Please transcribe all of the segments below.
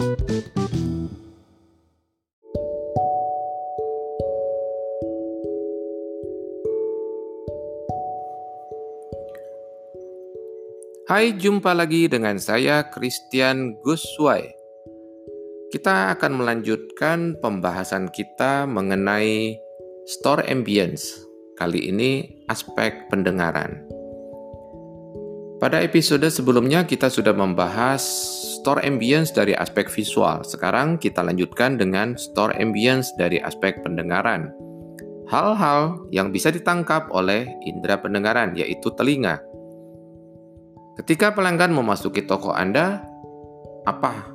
Hai, jumpa lagi dengan saya Christian Guswai. Kita akan melanjutkan pembahasan kita mengenai store ambience. Kali ini aspek pendengaran. Pada episode sebelumnya kita sudah membahas store ambience dari aspek visual. Sekarang kita lanjutkan dengan store ambience dari aspek pendengaran. Hal-hal yang bisa ditangkap oleh indera pendengaran yaitu telinga Ketika pelanggan memasuki toko Anda, apa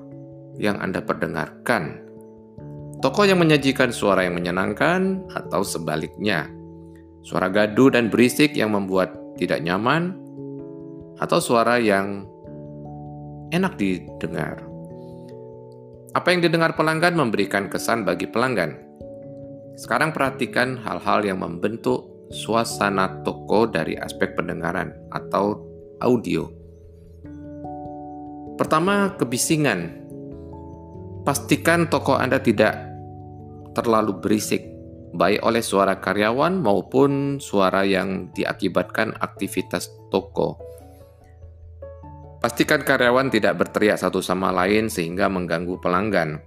yang Anda perdengarkan? Toko yang menyajikan suara yang menyenangkan atau sebaliknya? Suara gaduh dan berisik yang membuat tidak nyaman atau suara yang enak didengar? Apa yang didengar pelanggan memberikan kesan bagi pelanggan. Sekarang perhatikan hal-hal yang membentuk suasana toko dari aspek pendengaran atau audio. Pertama, kebisingan. Pastikan toko Anda tidak terlalu berisik, baik oleh suara karyawan maupun suara yang diakibatkan aktivitas toko. Pastikan karyawan tidak berteriak satu sama lain sehingga mengganggu pelanggan.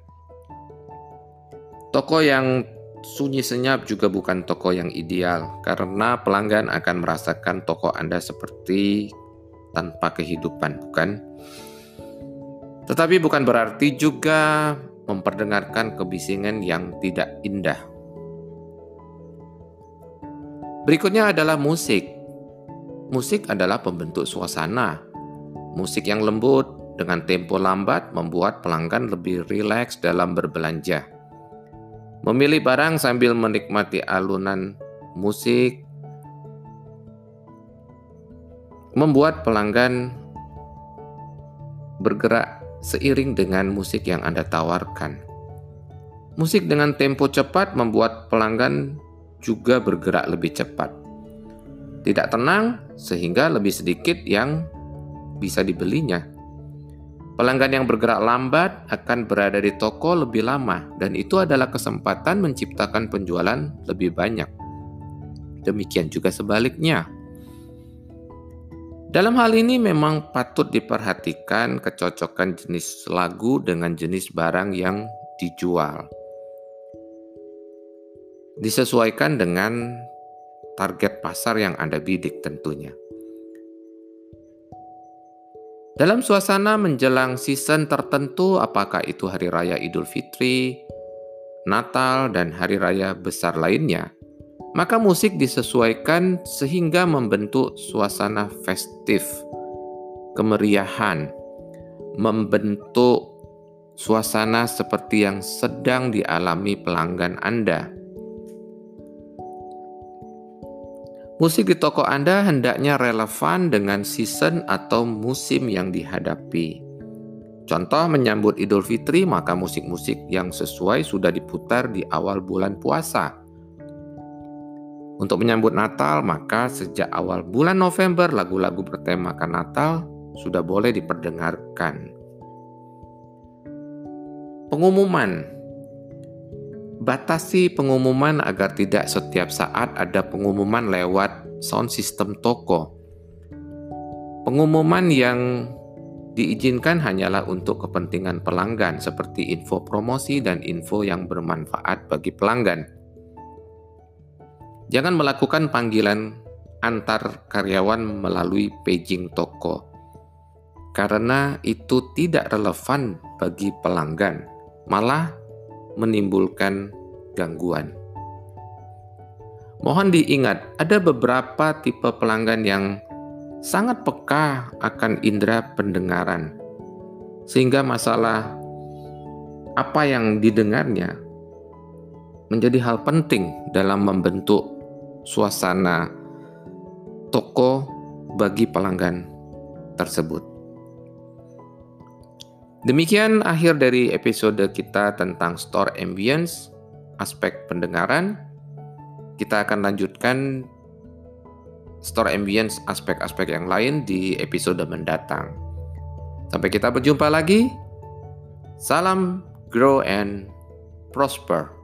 Toko yang sunyi senyap juga bukan toko yang ideal karena pelanggan akan merasakan toko Anda seperti tanpa kehidupan, bukan? Tetapi bukan berarti juga memperdengarkan kebisingan yang tidak indah. Berikutnya adalah musik. Musik adalah pembentuk suasana. Musik yang lembut dengan tempo lambat membuat pelanggan lebih rileks dalam berbelanja. Memilih barang sambil menikmati alunan musik membuat pelanggan bergerak seiring dengan musik yang Anda tawarkan. Musik dengan tempo cepat membuat pelanggan juga bergerak lebih cepat. Tidak tenang, sehingga lebih sedikit yang bisa dibelinya. Pelanggan yang bergerak lambat akan berada di toko lebih lama, dan itu adalah kesempatan menciptakan penjualan lebih banyak. Demikian juga sebaliknya. Dalam hal ini memang patut diperhatikan kecocokan jenis lagu dengan jenis barang yang dijual. Disesuaikan dengan target pasar yang Anda bidik tentunya. Dalam suasana menjelang season tertentu, apakah itu hari raya Idul Fitri, Natal, dan hari raya besar lainnya, maka musik disesuaikan sehingga membentuk suasana festif, kemeriahan, membentuk suasana seperti yang sedang dialami pelanggan Anda. Musik di toko Anda hendaknya relevan dengan season atau musim yang dihadapi. Contoh menyambut Idul Fitri, maka musik-musik yang sesuai sudah diputar di awal bulan puasa untuk menyambut Natal, maka sejak awal bulan November lagu-lagu bertemakan Natal sudah boleh diperdengarkan. Pengumuman Batasi pengumuman agar tidak setiap saat ada pengumuman lewat sound system toko. Pengumuman yang diizinkan hanyalah untuk kepentingan pelanggan seperti info promosi dan info yang bermanfaat bagi pelanggan. Jangan melakukan panggilan antar karyawan melalui paging toko, karena itu tidak relevan bagi pelanggan, malah menimbulkan gangguan. Mohon diingat, ada beberapa tipe pelanggan yang sangat peka akan indera pendengaran, sehingga masalah apa yang didengarnya menjadi hal penting dalam membentuk suasana toko bagi pelanggan tersebut. Demikian akhir dari episode kita tentang store ambience, aspek pendengaran. Kita akan lanjutkan store ambience aspek-aspek yang lain di episode mendatang. Sampai kita berjumpa lagi. Salam grow and prosper.